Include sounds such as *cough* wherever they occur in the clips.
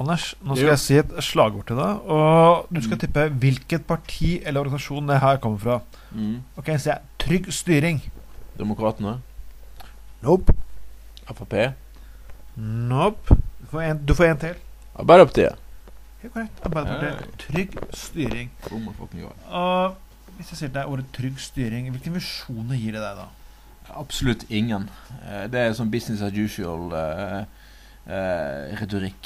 Anders, nå skal Jo. jeg si et slagord til deg, og du skal tippe hvilket parti eller organisasjon det her kommer fra. Mm. Ok, så jeg Trygg styring. Demokratene. Nope. Frp. Nope. Du får en, du får en til. Arbeiderpartiet. Helt korrekt. Arbeiderpartiet. Trygg styring. Og hvis jeg sier til deg ordet trygg styring, hvilke visjoner gir det deg da? Absolutt ingen. Eh, Det er sånn business as usual-retorikk.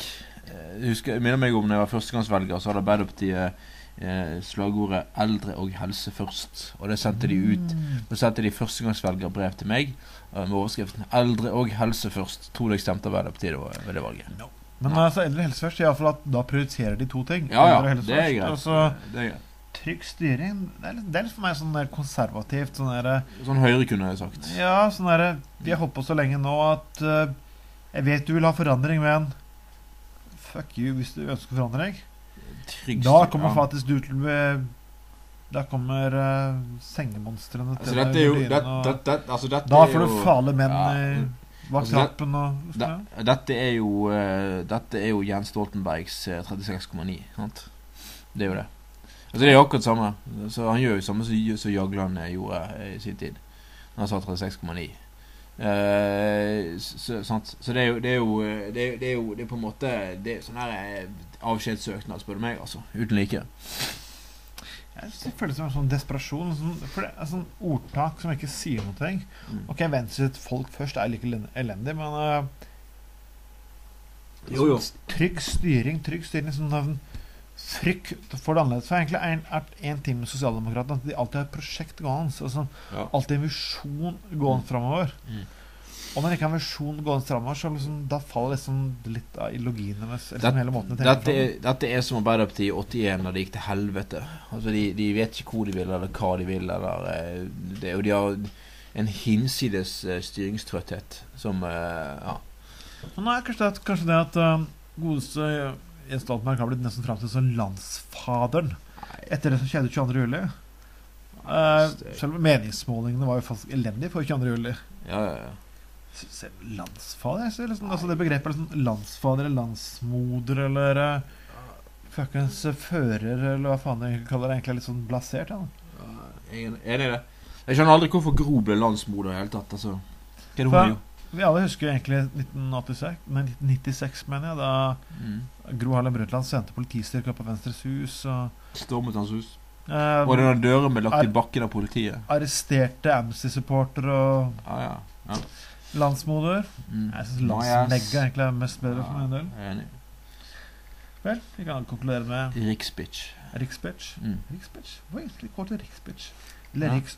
Jeg husker, jeg minner meg om da jeg var førstegangsvelger, så hadde Arbeiderpartiet eh, slagordet 'eldre og helse først'. Og det sendte de ut. Da sendte de førstegangsvelgerbrev til meg eh, med overskriften 'Eldre og helse først'. Tror du jeg stemte Arbeiderpartiet ved det valget? Men altså, eldre helse først, iallfall at da prioriterer de to ting. Ja, ja. Det er greit. Altså, Det er greit. trygg styring. Det er, litt, det er litt for meg sånn der konservativt. Sånn der, Sånn Høyre kunne jeg sagt. Ja, sånn derre Vi har holdt på så lenge nå at uh, Jeg vet du vil ha forandring, men fuck you hvis du ønsker forandring. Trygg Da kommer faktisk du til å bli Da kommer uh, sengemonstrene Altså, til altså, deg. jo det, det, det, altså, Da får du jo- menn Ja. bak Altså, trappen og det, Dette er jo uh, Dette er jo Jens Stoltenbergs eh, 36,9. sant? Det er jo det. Altså Det er jo akkurat samme. Så Han gjør jo samme som, Jagland gjorde i sin tid. Når han sa 36,9. Eh, så, sant? så det er jo Det er jo eh, Det er, det er jo det er på en måte Det er sånn her eh, avskjedssøknad, spør du meg, altså. Uten like. Jeg føler det som en sånn desperasjon. Sånn, for det er sånn ordtak som ikke sier noe. Mm. Ok, Venstre sitt folk først er like elendig, men uh, Jo, jo. Trygg styring, trygg styring sånn, Frykt for det annerledes. For egentlig er en, er en ting med Sosialdemokratene at de alltid har et prosjekt gående. Altså, Ja. alltid en visjon gående framover. Mm. Og når det ikke er en visjon gående framover, så liksom, da faller liksom litt av ideologien deres. Det- liksom hele måten å Dette er, dette er som Arbeiderpartiet i 81 da det gikk til helvete. Altså de, de vet ikke hvor de vil, eller hva de vil. Eller, eh, det, og de har en hinsides uh, styringstrøtthet som uh, Ja. Men nå er kanskje det, kanskje det at uh, godeste Jens Stoltenberg har blitt nesten framstilt som landsfaderen etter det som skjedde 22. juli. Uh, selv om meningsmålingene var jo faktisk elendige for 22. juli. Ja, ja, ja. Selv landsfader ser liksom, altså Det begrepet liksom landsfader eller landsmoder eller uh, fuckings fører eller hva faen jeg kaller det, egentlig er litt sånn blasert. Ja. Enig i det. Jeg skjønner aldri hvorfor Gro ble landsmoder i det hele tatt. Altså. Hva er det hun gjort? Vi alle husker egentlig 1986, nei, 1996, mener jeg, da Mm. Gro Harlem Brundtland sendte politistyrker på Venstres hus og Stormet hans hus. Eh, Og denne døren ble lagt er- i bakken av politiet. arresterte Amnesty-supportere og Ja, ja. landsmoder. Mm. Jeg syns er landsnegga egentlig er mest bedre for min del. Jeg er enig. Vel, vi kan konkludere med Riksbitch. riksbitch. Mm. Riksbitch? Hva egentlig går til riksbitch? Eller Ja. riks...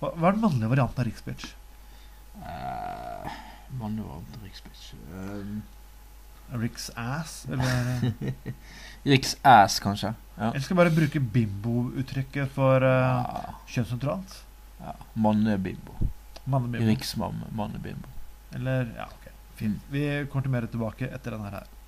Hva, hva er den mannlige varianten av riksbitch? Uh, Mannlig var riksbitch. Um, Riksass? Eller *laughs* Riksass, kanskje. Ja. Eller skal bare bruke bimbo-uttrykket for uh, Ja. kjønnsnøytralt? ja. Mannebimbo. Mannebimbo. Riksmann mannebimbo. Eller Ja, ok. Fint. Vi kommer til mer tilbake etter denne her.